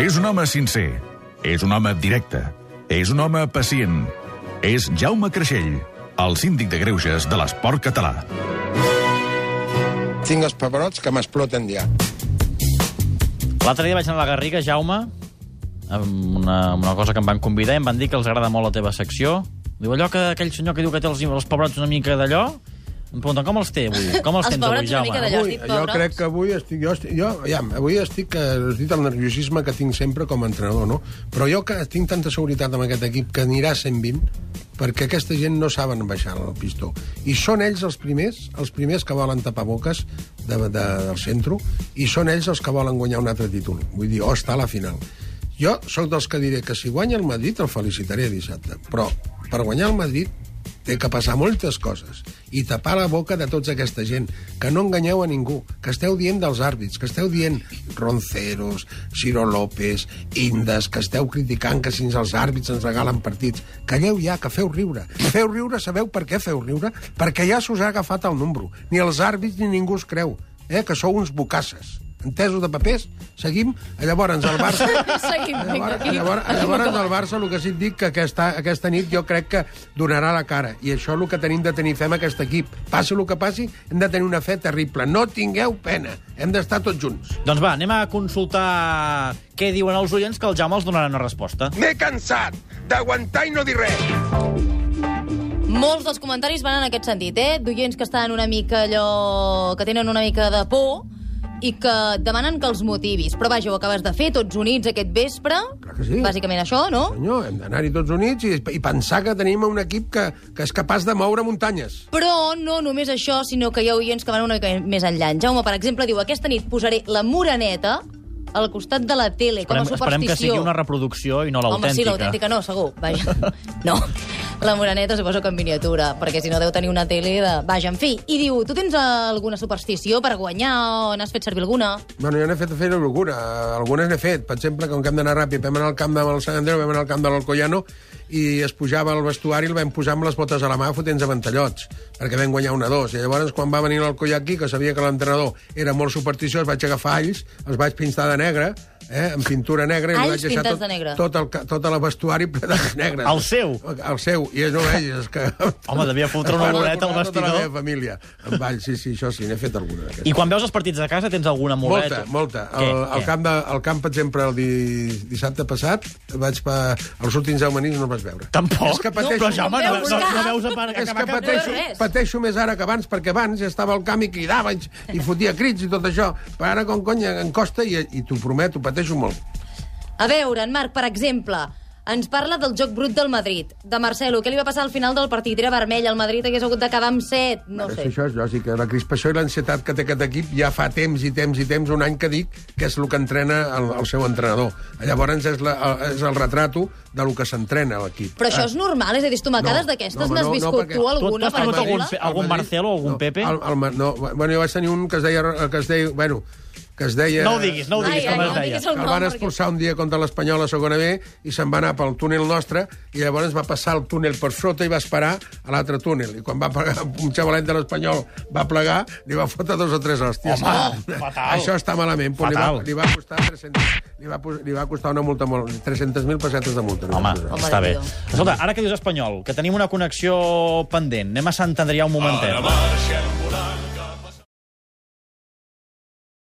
És un home sincer. És un home directe. És un home pacient. És Jaume Creixell, el síndic de greuges de l'esport català. Tinc els pebrots que m'exploten ja. L'altre dia vaig anar a la Garriga, Jaume, amb una, una cosa que em van convidar i em van dir que els agrada molt la teva secció. Diu, allò que aquell senyor que diu que té els, els pebrots una mica d'allò, em pregunten com els té avui? Com els, Els tens avui, Jaume? Avui, jo crec que avui estic... Jo, estic, jo ja, avui estic... eh, Has dit el nerviosisme que tinc sempre com a entrenador, no? Però jo que tinc tanta seguretat amb aquest equip que anirà a 120 perquè aquesta gent no saben baixar el pistó. I són ells els primers, els primers que volen tapar boques de, de, del centre, i són ells els que volen guanyar un altre títol. Vull dir, o estar a la final. Jo sóc dels que diré que si guanya el Madrid el felicitaré dissabte, però per guanyar el Madrid té que passar moltes coses i tapar la boca de tota aquesta gent, que no enganyeu a ningú, que esteu dient dels àrbits, que esteu dient Ronceros, Ciro López, Indes, que esteu criticant que si els àrbits ens regalen partits. Calleu ja, que feu riure. Feu riure, sabeu per què feu riure? Perquè ja s'us ha agafat el número. Ni els àrbits ni ningú es creu, eh? que sou uns bocasses. Entesos de papers? Seguim? Llavors, el Barça... Seguim, Llavors, llavors, Aquí llavors el Barça, el que sí et dic, que aquesta, aquesta nit jo crec que donarà la cara. I això és el que tenim de tenir fem aquest equip. Passi el que passi, hem de tenir una fe terrible. No tingueu pena. Hem d'estar tots junts. Doncs va, anem a consultar què diuen els oients, que el Jaume els donarà una resposta. M'he cansat d'aguantar i no dir res. Molts dels comentaris van en aquest sentit, eh? D'oients que estan una mica allò... que tenen una mica de por i que demanen que els motivis. Però vaja, ho acabes de fer tots units aquest vespre. Clar que sí. Bàsicament això, no? Senyor, hem d'anar-hi tots units i, i pensar que tenim un equip que, que és capaç de moure muntanyes. Però no només això, sinó que hi ha oients que van una mica més enllà. En Jaume, per exemple, diu aquesta nit posaré la moraneta al costat de la tele, com a Esperem, superstició. esperem que sigui una reproducció i no Home, sí, l'autèntica. l'autèntica no, segur. Vaja. No. La moraneta suposo que en miniatura, perquè si no deu tenir una tele de... Vaja, en fi. I diu, tu tens alguna superstició per guanyar o n'has fet servir alguna? Bueno, jo n'he fet fer alguna. Algunes n'he fet. Per exemple, com que hem d'anar ràpid, vam anar al camp del Sant Andreu, vam anar al camp de l'Alcoyano i es pujava al vestuari i el vam posar amb les botes a la mà fotent avantallots, perquè vam guanyar una dos. I llavors, quan va venir l'Alcoyà aquí, que sabia que l'entrenador era molt supersticiós, vaig agafar alls, els vaig pintar de negre, eh, amb pintura negra, i Alls vaig deixar tot, de negre. tot, el, tot el vestuari ple de negre. El seu? El seu. I és, no veig, és que... Home, devia fotre una boleta al recordar tota la vestidor. meva família. Amb all, sí, sí, això sí, n'he fet alguna d'aquestes. I quan veus els partits de casa tens alguna Molta, muleta? molta. Què? El, el, Què? camp de, el camp, per exemple, el di, dissabte passat, vaig pa, els últims 10 menins no els vaig veure. Tampoc? És que pateixo, Però, Jaume, no, veus no, no, veus a part és que pateixo, No pateixo més ara que abans, perquè abans ja estava al camp i cridava i, i fotia crits i tot això. Però ara, com cony, em costa i, i t'ho prometo, pateixo molt. A veure, en Marc, per exemple, ens parla del joc brut del Madrid. De Marcelo, què li va passar al final del partit? Era vermell, el Madrid hagués hagut d'acabar amb 7, no Però sé. Això és lògic, la crispació i l'ansietat que té aquest equip ja fa temps i temps i temps, un any que dic, que és el que entrena el, el seu entrenador. Llavors és, la, és el retrato de lo que s'entrena l'equip. Però això és normal, és a dir, estomacades No, d'aquestes no, n'has no, no, viscut perquè- tu Tu, tu alguna, has algun, algun Marcelo o algun no, Pepe? El, el, no, bueno, jo vaig tenir un que es deia, que es deia bueno, que es deia... No ho diguis, no ho diguis, Ai, com ai, es no deia. que el van perquè- expulsar un dia contra l'Espanyol a segona B i se'n va anar pel túnel nostre i llavors va passar el túnel per sota i va esperar a l'altre túnel. I quan va plegar, un xavalet de l'Espanyol va plegar, li va fotre dos o tres hòsties. Home, fatal. Això està malament. Però li, va, Fatal. li va costar 300, li va, li va costar una multa molt... 300.000 pessetes de multa. Home. Home, està bé. Escolta, ara que dius espanyol, que tenim una connexió pendent, anem a Sant Adrià un momentet. Ara marxem